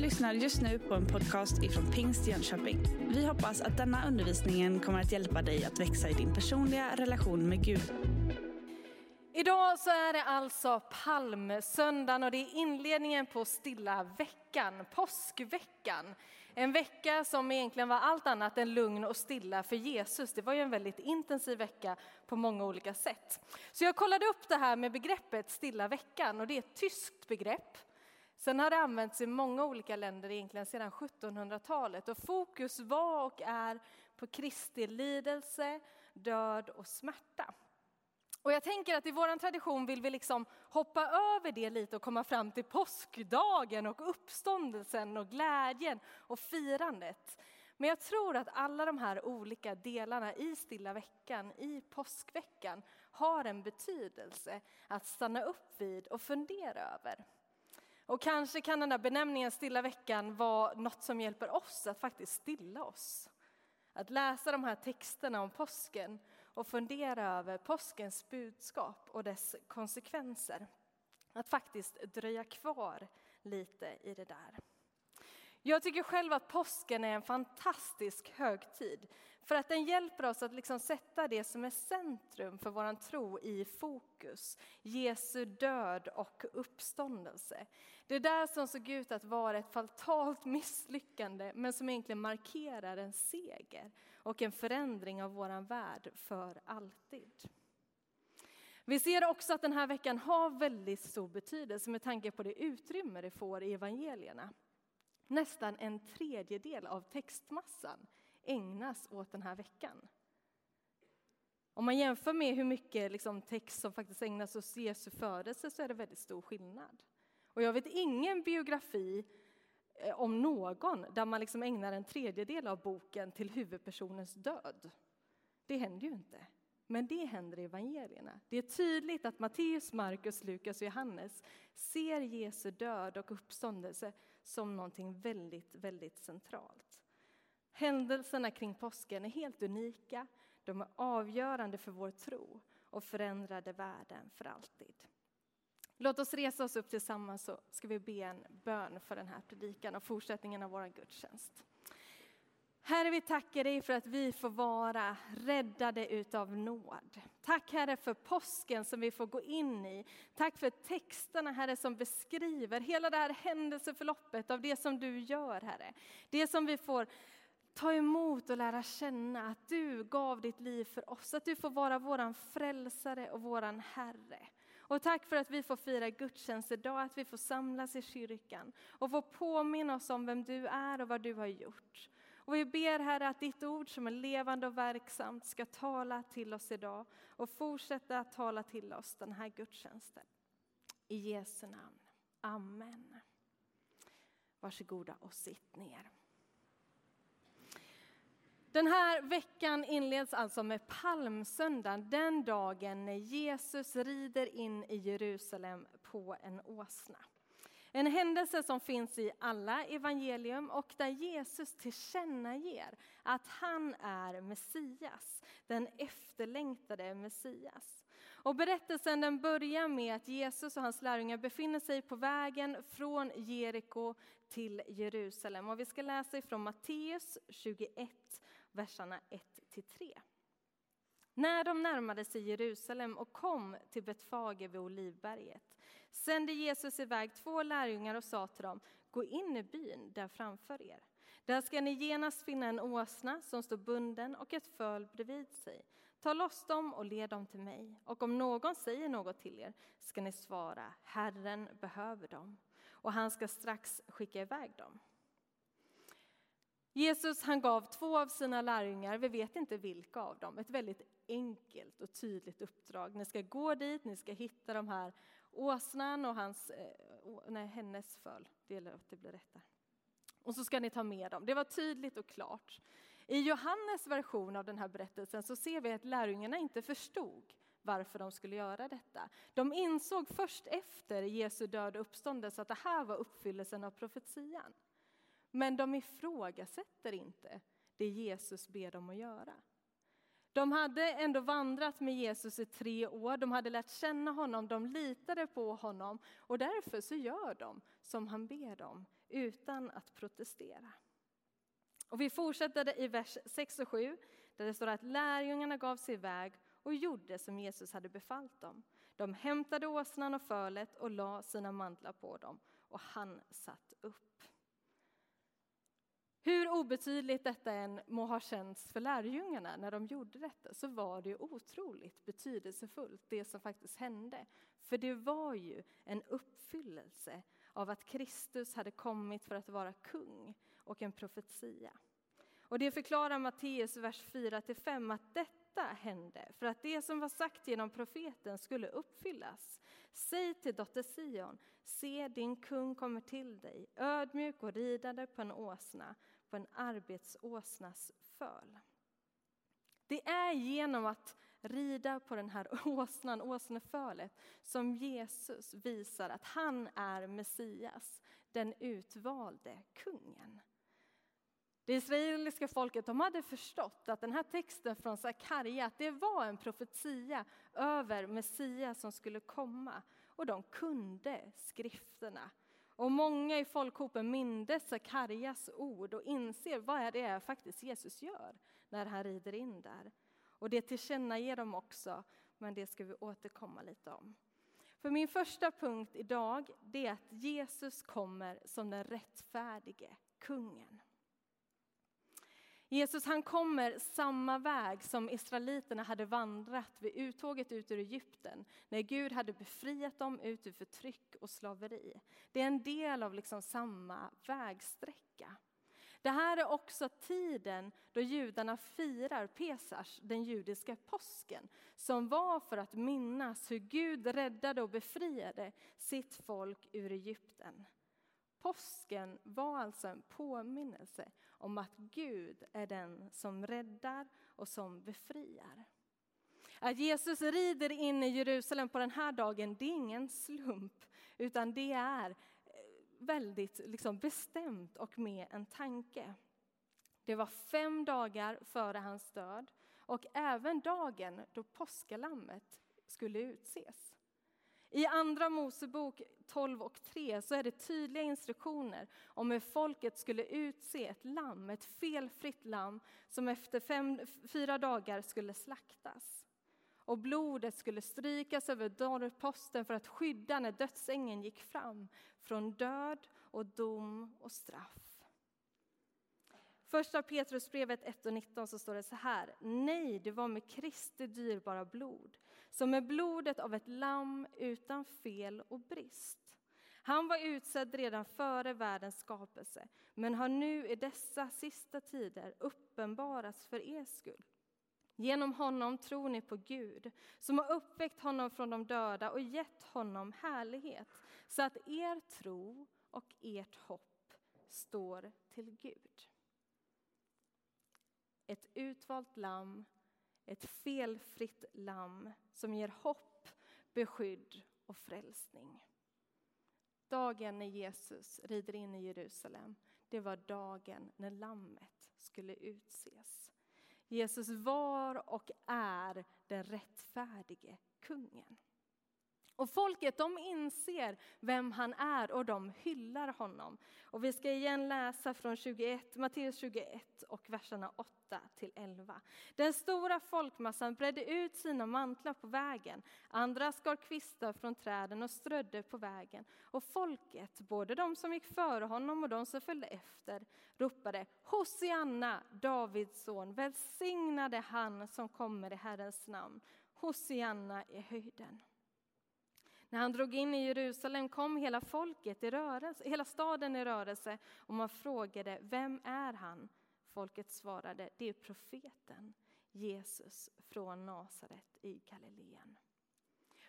lyssnar just nu på en podcast ifrån Pingst Jönköping. Vi hoppas att denna undervisning kommer att hjälpa dig att växa i din personliga relation med Gud. Idag så är det alltså palmsöndagen och det är inledningen på stilla veckan, påskveckan. En vecka som egentligen var allt annat än lugn och stilla för Jesus. Det var ju en väldigt intensiv vecka på många olika sätt. Så jag kollade upp det här med begreppet stilla veckan och det är ett tyskt begrepp. Sen har det använts i många olika länder egentligen sedan 1700-talet och fokus var och är på Kristi lidelse, död och smärta. Och jag tänker att i vår tradition vill vi liksom hoppa över det lite och komma fram till påskdagen och uppståndelsen och glädjen och firandet. Men jag tror att alla de här olika delarna i stilla veckan, i påskveckan, har en betydelse att stanna upp vid och fundera över. Och kanske kan den där benämningen stilla veckan vara något som hjälper oss att faktiskt stilla oss. Att läsa de här texterna om påsken och fundera över påskens budskap och dess konsekvenser. Att faktiskt dröja kvar lite i det där. Jag tycker själv att påsken är en fantastisk högtid för att den hjälper oss att liksom sätta det som är centrum för vår tro i fokus. Jesu död och uppståndelse. Det är där som såg ut att vara ett fatalt misslyckande men som egentligen markerar en seger och en förändring av vår värld för alltid. Vi ser också att den här veckan har väldigt stor betydelse med tanke på det utrymme det får i evangelierna. Nästan en tredjedel av textmassan ägnas åt den här veckan. Om man jämför med hur mycket liksom text som faktiskt ägnas åt Jesu födelse så är det väldigt stor skillnad. Och jag vet ingen biografi eh, om någon där man liksom ägnar en tredjedel av boken till huvudpersonens död. Det händer ju inte. Men det händer i evangelierna. Det är tydligt att Matteus, Markus, Lukas och Johannes ser Jesu död och uppståndelse som någonting väldigt, väldigt centralt. Händelserna kring påsken är helt unika, de är avgörande för vår tro och förändrade världen för alltid. Låt oss resa oss upp tillsammans så ska vi be en bön för den här predikan och fortsättningen av vår gudstjänst. Herre, vi tackar dig för att vi får vara räddade utav nåd. Tack Herre för påsken som vi får gå in i. Tack för texterna Herre som beskriver hela det här händelseförloppet av det som du gör Herre. Det som vi får ta emot och lära känna att du gav ditt liv för oss, att du får vara våran frälsare och våran Herre. Och tack för att vi får fira gudstjänst idag, att vi får samlas i kyrkan och få påminna oss om vem du är och vad du har gjort. Och vi ber Herre att ditt ord som är levande och verksamt ska tala till oss idag och fortsätta att tala till oss den här gudstjänsten. I Jesu namn. Amen. Varsågoda och sitt ner. Den här veckan inleds alltså med palmsöndagen, den dagen när Jesus rider in i Jerusalem på en åsna. En händelse som finns i alla evangelium och där Jesus tillkännager att han är Messias, den efterlängtade Messias. Och berättelsen den börjar med att Jesus och hans lärjungar befinner sig på vägen från Jeriko till Jerusalem. Och vi ska läsa ifrån Matteus 21, verserna 1-3. När de närmade sig Jerusalem och kom till Betfage vid Olivberget sände Jesus iväg två lärjungar och sa till dem, gå in i byn där framför er. Där ska ni genast finna en åsna som står bunden och ett föl bredvid sig. Ta loss dem och led dem till mig. Och om någon säger något till er ska ni svara, Herren behöver dem, och han ska strax skicka iväg dem. Jesus han gav två av sina lärjungar, vi vet inte vilka av dem, ett väldigt enkelt och tydligt uppdrag. Ni ska gå dit, ni ska hitta de här åsnan och hans, eh, nej, hennes föl. Det, gäller att det blir rätt där. Och så ska ni ta med dem. Det var tydligt och klart. I Johannes version av den här berättelsen så ser vi att lärjungarna inte förstod varför de skulle göra detta. De insåg först efter Jesu död och uppståndelse att det här var uppfyllelsen av profetian. Men de ifrågasätter inte det Jesus ber dem att göra. De hade ändå vandrat med Jesus i tre år, de hade lärt känna honom, de litade på honom och därför så gör de som han ber dem utan att protestera. Och vi fortsätter i vers 6 och 7 där det står att lärjungarna gav sig iväg och gjorde som Jesus hade befallt dem. De hämtade åsnan och fölet och la sina mantlar på dem och han satt upp. Hur obetydligt detta än må ha känts för lärjungarna när de gjorde detta så var det otroligt betydelsefullt det som faktiskt hände. För det var ju en uppfyllelse av att Kristus hade kommit för att vara kung och en profetia. Och det förklarar Matteus vers 4-5 att detta detta hände för att det som var sagt genom profeten skulle uppfyllas. Säg till dotter Sion, se din kung kommer till dig, ödmjuk och ridande på en åsna, på en arbetsåsnas föl. Det är genom att rida på den här åsnan, åsnefölet, som Jesus visar att han är Messias, den utvalde kungen. Det israeliska folket de hade förstått att den här texten från Sakarja, att det var en profetia över Messias som skulle komma. Och de kunde skrifterna. Och många i folkhopen mindes Sakarjas ord och inser vad det är faktiskt Jesus gör när han rider in där. Och det tillkännager de också, men det ska vi återkomma lite om. För min första punkt idag, det är att Jesus kommer som den rättfärdige kungen. Jesus han kommer samma väg som israeliterna hade vandrat vid uttåget ut ur Egypten, när Gud hade befriat dem ut ur förtryck och slaveri. Det är en del av liksom samma vägsträcka. Det här är också tiden då judarna firar Pesach, den judiska påsken, som var för att minnas hur Gud räddade och befriade sitt folk ur Egypten. Påsken var alltså en påminnelse om att Gud är den som räddar och som befriar. Att Jesus rider in i Jerusalem på den här dagen, det är ingen slump, utan det är eh, väldigt liksom bestämt och med en tanke. Det var fem dagar före hans död och även dagen då påskalammet skulle utses. I Andra Mosebok 12 och 3 så är det tydliga instruktioner om hur folket skulle utse ett lamm, ett felfritt lamm som efter fem, fyra dagar skulle slaktas. Och blodet skulle strykas över dörrposten för att skydda när dödsängeln gick fram från död och dom och straff. Första Petrusbrevet 1 och 19 så står det så här. Nej, det var med Kristi dyrbara blod, som är blodet av ett lamm utan fel och brist. Han var utsedd redan före världens skapelse, men har nu i dessa sista tider uppenbarats för er skull. Genom honom tror ni på Gud, som har uppväckt honom från de döda och gett honom härlighet, så att er tro och ert hopp står till Gud. Ett utvalt lamm, ett felfritt lamm som ger hopp, beskydd och frälsning. Dagen när Jesus rider in i Jerusalem, det var dagen när lammet skulle utses. Jesus var och är den rättfärdige kungen. Och folket de inser vem han är och de hyllar honom. Och vi ska igen läsa från 21, Matteus 21 och verserna 8 till 11. Den stora folkmassan bredde ut sina mantlar på vägen. Andra skar kvistar från träden och strödde på vägen. Och folket, både de som gick före honom och de som följde efter, ropade Hosianna, Davids son, välsignade han som kommer i Herrens namn. Hosianna i höjden. När han drog in i Jerusalem kom hela folket i rörelse, hela staden i rörelse och man frågade, vem är han? Folket svarade, det är profeten Jesus från Nasaret i Galileen.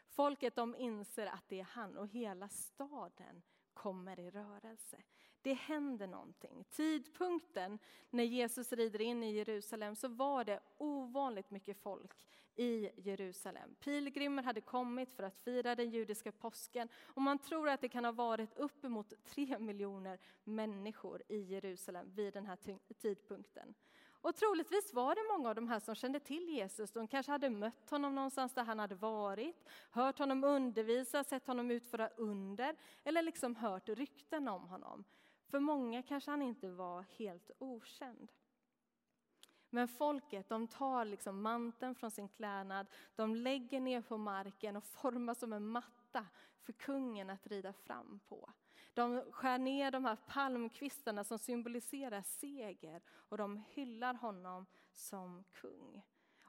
Folket de inser att det är han och hela staden kommer i rörelse. Det händer någonting. Tidpunkten när Jesus rider in i Jerusalem så var det ovanligt mycket folk i Jerusalem. Pilgrimer hade kommit för att fira den judiska påsken och man tror att det kan ha varit uppemot tre miljoner människor i Jerusalem vid den här tidpunkten. Och troligtvis var det många av de här som kände till Jesus. De kanske hade mött honom någonstans där han hade varit, hört honom undervisa, sett honom utföra under eller liksom hört rykten om honom. För många kanske han inte var helt okänd. Men folket de tar liksom manteln från sin klädnad, de lägger ner på marken och formar som en matta för kungen att rida fram på. De skär ner de här palmkvistarna som symboliserar seger och de hyllar honom som kung.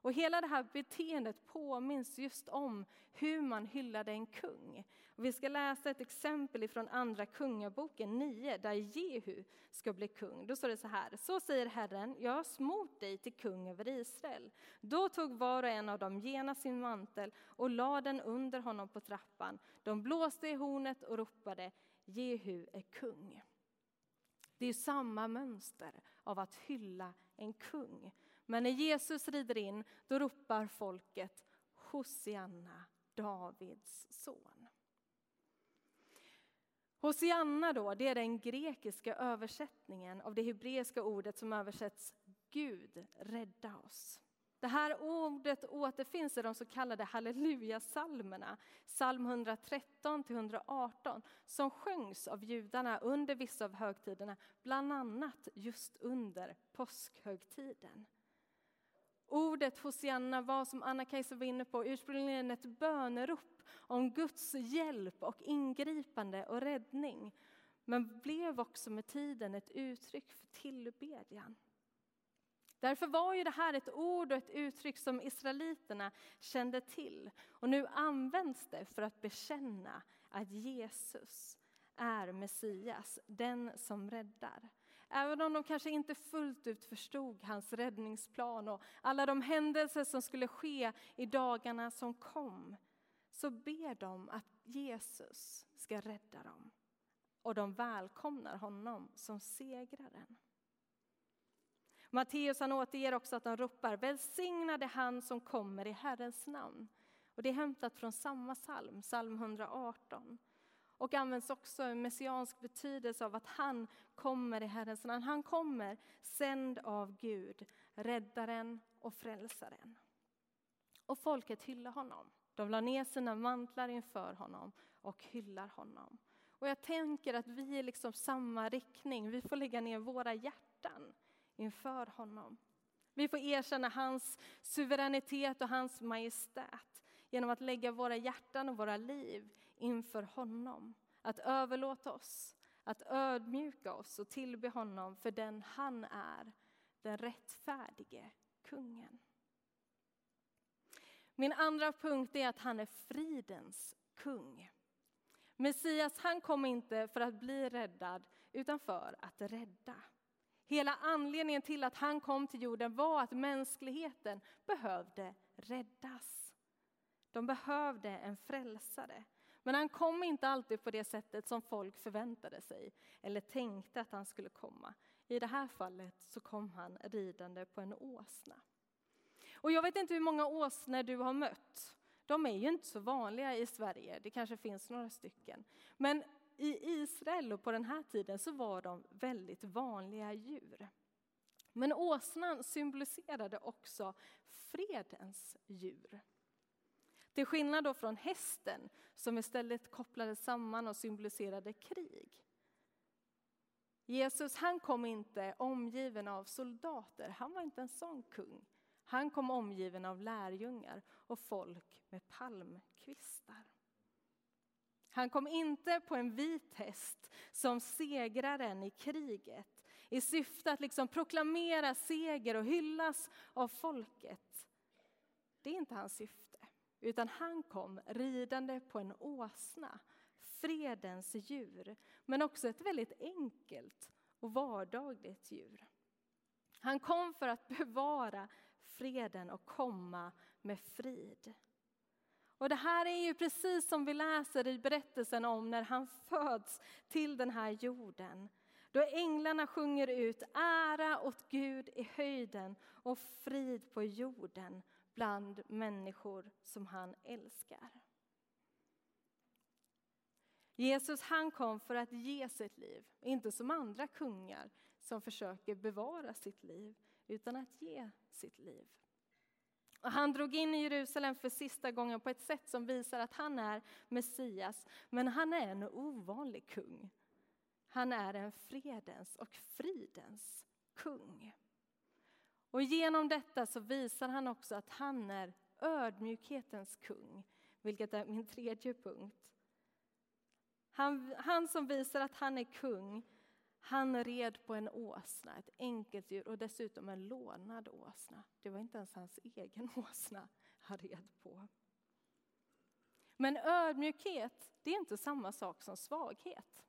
Och hela det här beteendet påminns just om hur man hyllade en kung. Och vi ska läsa ett exempel från Andra Kungaboken 9, där Jehu ska bli kung. Då står det så här, så säger Herren, jag har smort dig till kung över Israel. Då tog var och en av dem genast sin mantel och lade den under honom på trappan. De blåste i hornet och ropade, Jehu är kung. Det är samma mönster av att hylla en kung. Men när Jesus rider in, då ropar folket Hosianna, Davids son. Hosianna då, det är den grekiska översättningen av det hebreiska ordet som översätts Gud, rädda oss. Det här ordet återfinns i de så kallade hallelujasalmerna, psalm 113 118, som sjöngs av judarna under vissa av högtiderna, bland annat just under påskhögtiden. Ordet Hosianna var, som Anna-Kajsa var inne på, ursprungligen ett bönerop om Guds hjälp och ingripande och räddning, men blev också med tiden ett uttryck för tillbedjan. Därför var ju det här ett ord och ett uttryck som israeliterna kände till. Och nu används det för att bekänna att Jesus är Messias, den som räddar. Även om de kanske inte fullt ut förstod hans räddningsplan och alla de händelser som skulle ske i dagarna som kom, så ber de att Jesus ska rädda dem. Och de välkomnar honom som segraren. Matteus han återger också att de ropar välsignade han som kommer i Herrens namn. Och det är hämtat från samma psalm, psalm 118 och används också i messiansk betydelse av att han kommer i Herrens namn. Han kommer sänd av Gud, räddaren och frälsaren. Och folket hyllar honom. De la ner sina mantlar inför honom och hyllar honom. Och jag tänker att vi är liksom samma riktning. Vi får lägga ner våra hjärtan inför honom. Vi får erkänna hans suveränitet och hans majestät genom att lägga våra hjärtan och våra liv inför honom. Att överlåta oss, att ödmjuka oss och tillbe honom för den han är, den rättfärdige kungen. Min andra punkt är att han är fridens kung. Messias han kom inte för att bli räddad, utan för att rädda. Hela anledningen till att han kom till jorden var att mänskligheten behövde räddas. De behövde en frälsare. Men han kom inte alltid på det sättet som folk förväntade sig eller tänkte att han skulle komma. I det här fallet så kom han ridande på en åsna. Och jag vet inte hur många åsnor du har mött. De är ju inte så vanliga i Sverige, det kanske finns några stycken. Men i Israel och på den här tiden så var de väldigt vanliga djur. Men åsnan symboliserade också fredens djur. Till skillnad då från hästen som istället kopplades samman och symboliserade krig. Jesus han kom inte omgiven av soldater, han var inte en sån kung. Han kom omgiven av lärjungar och folk med palmkvistar. Han kom inte på en vit häst som segraren i kriget i syfte att liksom proklamera seger och hyllas av folket. Det är inte hans syfte, utan han kom ridande på en åsna, fredens djur, men också ett väldigt enkelt och vardagligt djur. Han kom för att bevara freden och komma med frid. Och det här är ju precis som vi läser i berättelsen om när han föds till den här jorden. Då änglarna sjunger ut ära åt Gud i höjden och frid på jorden bland människor som han älskar. Jesus han kom för att ge sitt liv, inte som andra kungar som försöker bevara sitt liv, utan att ge sitt liv. Och han drog in i Jerusalem för sista gången på ett sätt som visar att han är Messias, men han är en ovanlig kung. Han är en fredens och fridens kung. Och genom detta så visar han också att han är ödmjukhetens kung, vilket är min tredje punkt. Han, han som visar att han är kung, han red på en åsna, ett enkelt djur och dessutom en lånad åsna. Det var inte ens hans egen åsna han red på. Men ödmjukhet, det är inte samma sak som svaghet.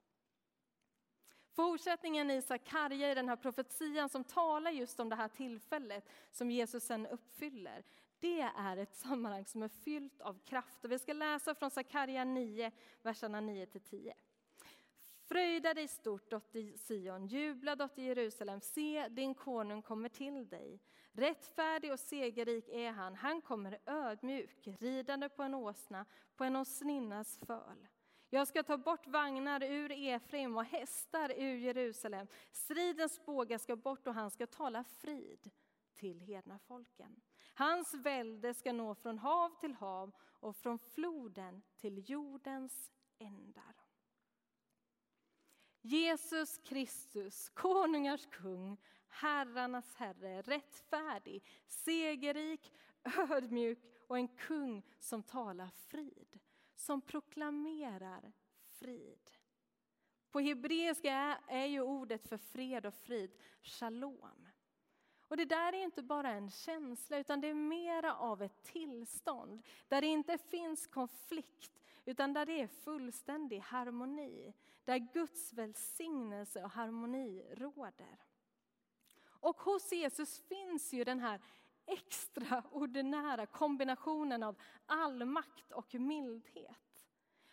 Fortsättningen i Sakarja, i den här profetian som talar just om det här tillfället som Jesus sen uppfyller, det är ett sammanhang som är fyllt av kraft. Och vi ska läsa från Sakarja 9, verserna 9-10. Fröjda dig stort, dotter Sion, jubla, dotter Jerusalem, se, din konung kommer till dig. Rättfärdig och segerrik är han, han kommer ödmjuk, ridande på en åsna, på en åsninnas föl. Jag ska ta bort vagnar ur Efraim och hästar ur Jerusalem. Stridens bågar ska bort och han ska tala frid till hedna folken. Hans välde ska nå från hav till hav och från floden till jordens ändar. Jesus Kristus, konungars kung, herrarnas herre, rättfärdig, segerrik, ödmjuk och en kung som talar frid, som proklamerar frid. På hebreiska är ju ordet för fred och frid shalom. Och det där är inte bara en känsla, utan det är mera av ett tillstånd där det inte finns konflikt, utan där det är fullständig harmoni. Där Guds välsignelse och harmoni råder. Och hos Jesus finns ju den här extraordinära kombinationen av allmakt och mildhet.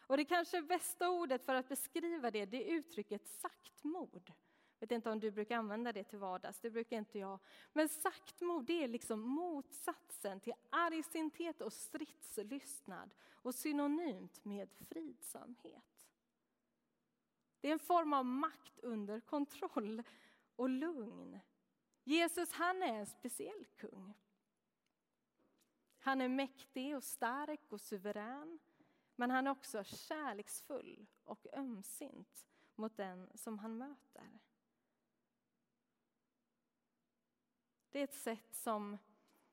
Och det kanske bästa ordet för att beskriva det, det är uttrycket saktmod. mod vet inte om du brukar använda det till vardags, det brukar inte jag. Men saktmod, det är liksom motsatsen till argsinthet och stridslystnad och synonymt med fridsamhet. Det är en form av makt under kontroll och lugn. Jesus han är en speciell kung. Han är mäktig och stark och suverän. Men han är också kärleksfull och ömsint mot den som han möter. Det är ett sätt som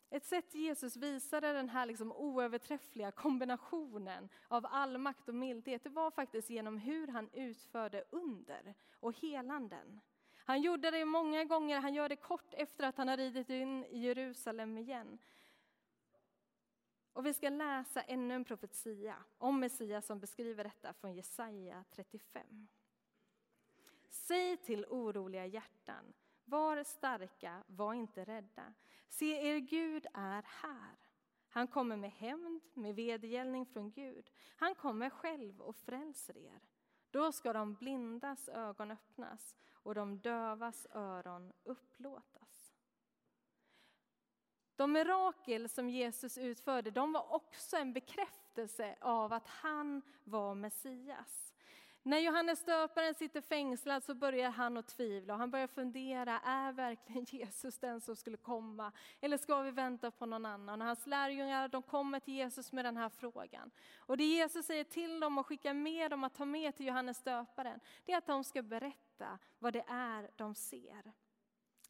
ett sätt Jesus visade den här liksom oöverträffliga kombinationen av allmakt och mildhet, det var faktiskt genom hur han utförde under och helanden. Han gjorde det många gånger, han gör det kort efter att han har ridit in i Jerusalem igen. Och vi ska läsa ännu en profetia om Messias som beskriver detta från Jesaja 35. Säg till oroliga hjärtan, var starka, var inte rädda. Se, er Gud är här. Han kommer med hämnd, med vedergällning från Gud. Han kommer själv och frälser er. Då ska de blindas ögon öppnas och de dövas öron upplåtas. De mirakel som Jesus utförde de var också en bekräftelse av att han var Messias. När Johannes döparen sitter fängslad så börjar han att tvivla och han börjar fundera, är verkligen Jesus den som skulle komma? Eller ska vi vänta på någon annan? Och hans lärjungar de kommer till Jesus med den här frågan. Och det Jesus säger till dem och skickar med dem att ta med till Johannes döparen, det är att de ska berätta vad det är de ser.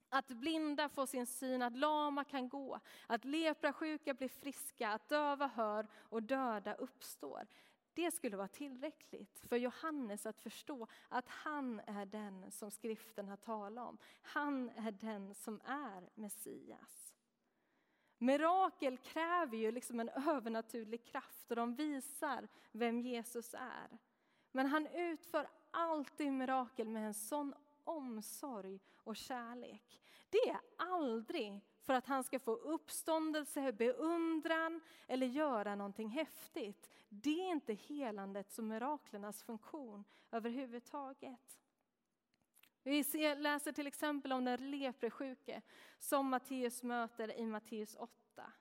Att blinda får sin syn, att lama kan gå, att leprasjuka blir friska, att döva hör och döda uppstår. Det skulle vara tillräckligt för Johannes att förstå att han är den som skriften har talat om. Han är den som är Messias. Mirakel kräver ju liksom en övernaturlig kraft och de visar vem Jesus är. Men han utför alltid mirakel med en sån omsorg och kärlek. Det är aldrig för att han ska få uppståndelse, beundran eller göra någonting häftigt. Det är inte helandets och miraklernas funktion överhuvudtaget. Vi läser till exempel om den lepresjuke som Matteus möter i Matteus 8.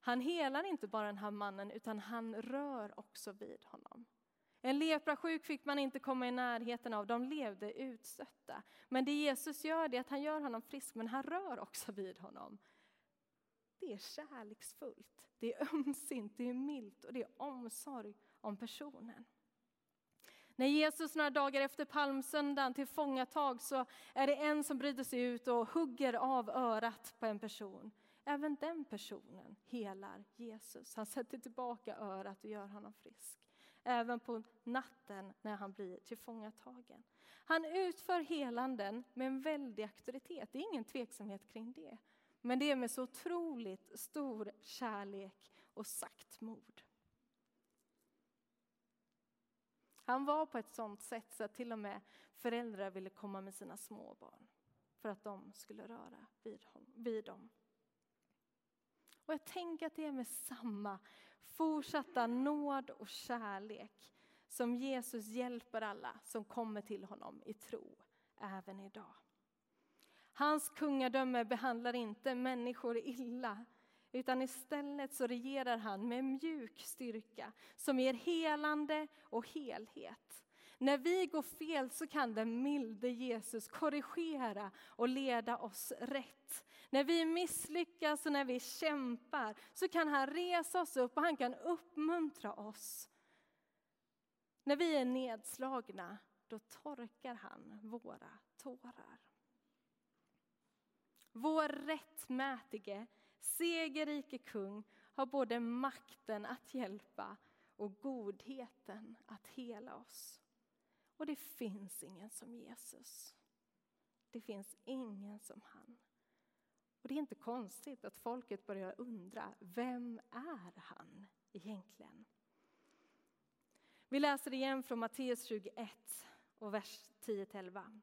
Han helar inte bara den här mannen utan han rör också vid honom. En leprasjuk fick man inte komma i närheten av, de levde utstötta. Men det Jesus gör är att han gör honom frisk, men han rör också vid honom. Det är kärleksfullt, det är ömsint, det är milt och det är omsorg om personen. När Jesus några dagar efter palmsöndagen tillfångatag så är det en som bryter sig ut och hugger av örat på en person. Även den personen helar Jesus. Han sätter tillbaka örat och gör honom frisk. Även på natten när han blir tillfångatagen. Han utför helanden med en väldig auktoritet. Det är ingen tveksamhet kring det. Men det är med så otroligt stor kärlek och saktmod. Han var på ett sånt sätt så att till och med föräldrar ville komma med sina småbarn för att de skulle röra vid, vid dem. Och jag tänker att det är med samma fortsatta nåd och kärlek som Jesus hjälper alla som kommer till honom i tro, även idag. Hans kungadöme behandlar inte människor illa, utan istället så regerar han med mjuk styrka som ger helande och helhet. När vi går fel så kan den milde Jesus korrigera och leda oss rätt. När vi misslyckas och när vi kämpar så kan han resa oss upp och han kan uppmuntra oss. När vi är nedslagna, då torkar han våra tårar. Vår rättmätige, segerrike kung har både makten att hjälpa och godheten att hela oss. Och det finns ingen som Jesus. Det finns ingen som han. Och det är inte konstigt att folket börjar undra, vem är han egentligen? Vi läser igen från Matteus 21 och vers 10-11.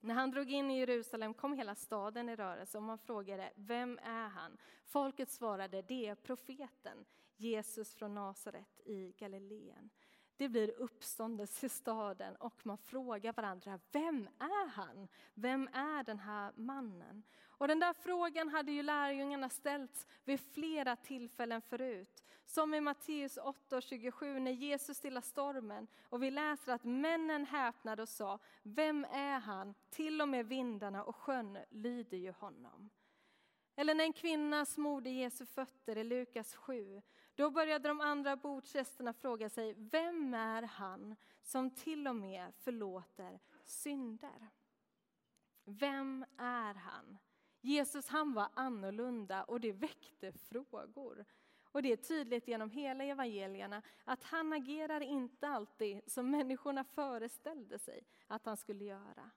När han drog in i Jerusalem kom hela staden i rörelse och man frågade, vem är han? Folket svarade, det är profeten Jesus från Nasaret i Galileen. Det blir uppståndelse i staden och man frågar varandra, vem är han? Vem är den här mannen? Och den där frågan hade ju lärjungarna ställts vid flera tillfällen förut. Som i Matteus 8.27 när Jesus stillar stormen och vi läser att männen häpnade och sa, vem är han? Till och med vindarna och sjön lyder ju honom. Eller när en kvinna smorde Jesu fötter i Lukas 7. Då började de andra bordsgästerna fråga sig, vem är han som till och med förlåter synder? Vem är han? Jesus han var annorlunda och det väckte frågor. Och det är tydligt genom hela evangelierna att han agerar inte alltid som människorna föreställde sig att han skulle göra.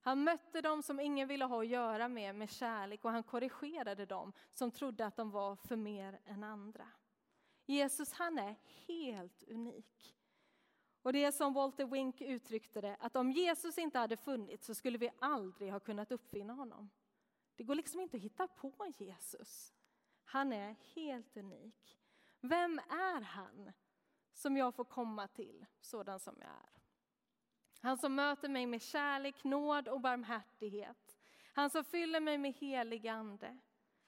Han mötte dem som ingen ville ha att göra med med kärlek och han korrigerade dem som trodde att de var för mer än andra. Jesus han är helt unik. Och det är som Walter Wink uttryckte det, att om Jesus inte hade funnits så skulle vi aldrig ha kunnat uppfinna honom. Det går liksom inte att hitta på Jesus. Han är helt unik. Vem är han som jag får komma till sådan som jag är? Han som möter mig med kärlek, nåd och barmhärtighet. Han som fyller mig med helig ande.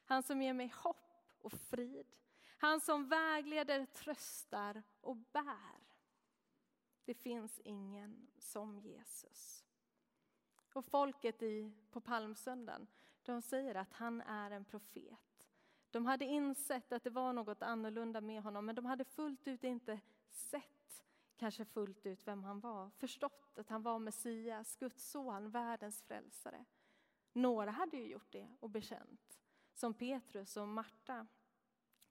Han som ger mig hopp och frid. Han som vägleder, tröstar och bär. Det finns ingen som Jesus. Och folket i, på palmsöndagen, de säger att han är en profet. De hade insett att det var något annorlunda med honom, men de hade fullt ut inte sett kanske fullt ut vem han var, förstått att han var Messias, Guds son, världens frälsare. Några hade ju gjort det och bekänt, som Petrus och Marta,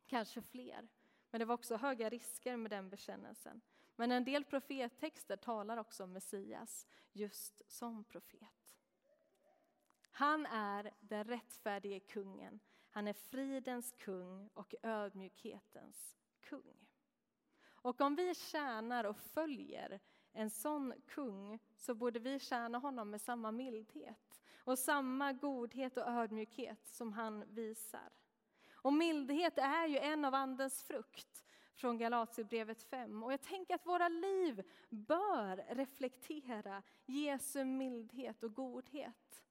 kanske fler. Men det var också höga risker med den bekännelsen. Men en del profettexter talar också om Messias just som profet. Han är den rättfärdige kungen. Han är fridens kung och ödmjukhetens kung. Och om vi tjänar och följer en sån kung så borde vi tjäna honom med samma mildhet och samma godhet och ödmjukhet som han visar. Och mildhet är ju en av Andens frukt från Galatierbrevet 5. Och jag tänker att våra liv bör reflektera Jesu mildhet och godhet.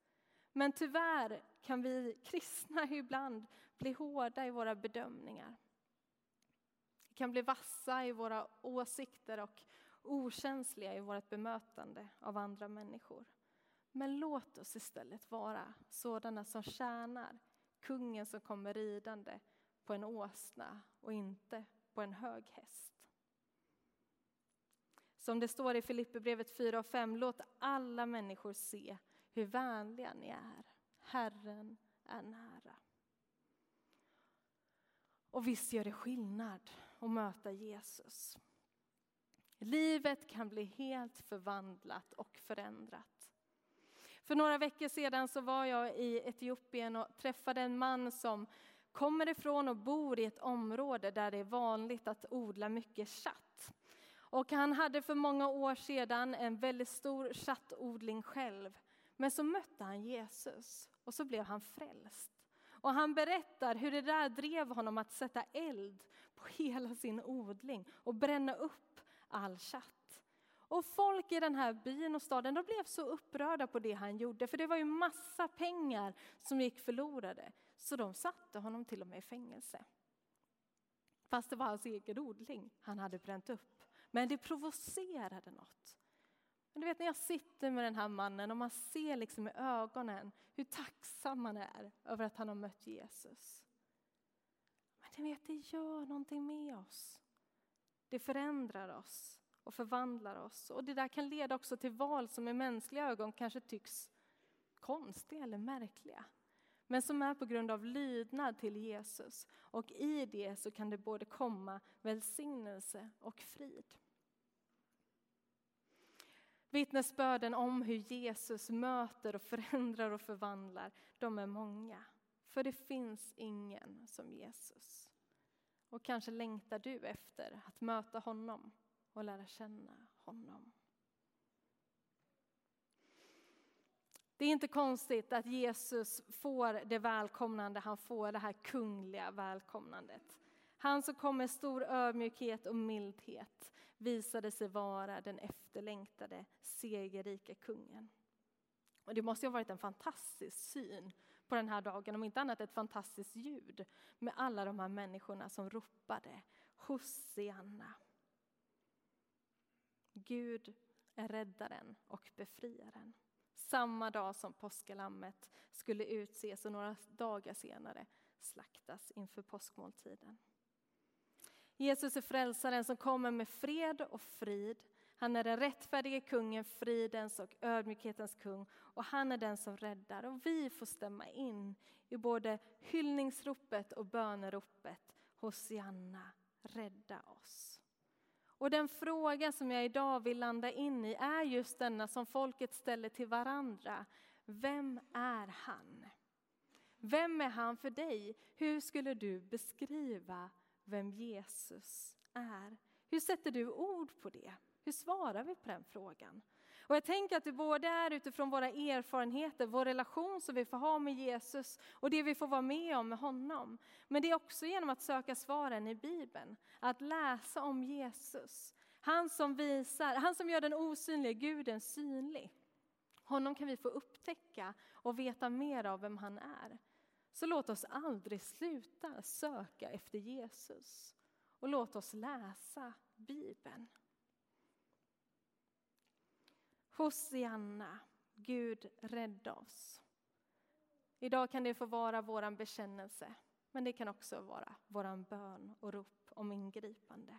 Men tyvärr kan vi kristna ibland bli hårda i våra bedömningar. Vi kan bli vassa i våra åsikter och okänsliga i vårt bemötande av andra människor. Men låt oss istället vara sådana som tjänar kungen som kommer ridande på en åsna och inte på en hög häst. Som det står i Filipperbrevet 4 och 5, låt alla människor se hur vänliga ni är. Herren är nära. Och visst gör det skillnad att möta Jesus. Livet kan bli helt förvandlat och förändrat. För några veckor sedan så var jag i Etiopien och träffade en man som kommer ifrån och bor i ett område där det är vanligt att odla mycket chatt. Och han hade för många år sedan en väldigt stor chattodling själv. Men så mötte han Jesus och så blev han frälst. Och han berättar hur det där drev honom att sätta eld på hela sin odling och bränna upp all chatt. Och folk i den här byn och staden de blev så upprörda på det han gjorde, för det var ju massa pengar som gick förlorade. Så de satte honom till och med i fängelse. Fast det var hans egen odling han hade bränt upp. Men det provocerade något. Men du vet när jag sitter med den här mannen och man ser liksom i ögonen hur tacksam han är över att han har mött Jesus. Men du vet, det gör någonting med oss. Det förändrar oss och förvandlar oss. Och det där kan leda också till val som i mänskliga ögon kanske tycks konstiga eller märkliga. Men som är på grund av lydnad till Jesus. Och i det så kan det både komma välsignelse och frid. Vittnesbörden om hur Jesus möter och förändrar och förvandlar, de är många. För det finns ingen som Jesus. Och kanske längtar du efter att möta honom och lära känna honom. Det är inte konstigt att Jesus får det välkomnande han får, det här kungliga välkomnandet. Han som kom med stor ödmjukhet och mildhet visade sig vara den efterlängtade segerrike kungen. Och det måste ha varit en fantastisk syn på den här dagen, om inte annat ett fantastiskt ljud med alla de här människorna som ropade Hosianna. Gud är räddaren och befriaren. Samma dag som påskalammet skulle utses och några dagar senare slaktas inför påskmåltiden. Jesus är frälsaren som kommer med fred och frid. Han är den rättfärdige kungen, fridens och ödmjukhetens kung och han är den som räddar. Och vi får stämma in i både hyllningsropet och böneropet Hosianna, rädda oss. Och den fråga som jag idag vill landa in i är just denna som folket ställer till varandra. Vem är han? Vem är han för dig? Hur skulle du beskriva vem Jesus är? Hur sätter du ord på det? Hur svarar vi på den frågan? Och jag tänker att det både är utifrån våra erfarenheter, vår relation som vi får ha med Jesus och det vi får vara med om med honom. Men det är också genom att söka svaren i Bibeln, att läsa om Jesus. Han som visar, han som gör den osynliga guden synlig. Honom kan vi få upptäcka och veta mer av vem han är. Så låt oss aldrig sluta söka efter Jesus. Och låt oss läsa Bibeln. Hosianna, Gud rädda oss. Idag kan det få vara vår bekännelse, men det kan också vara vår bön och rop om ingripande.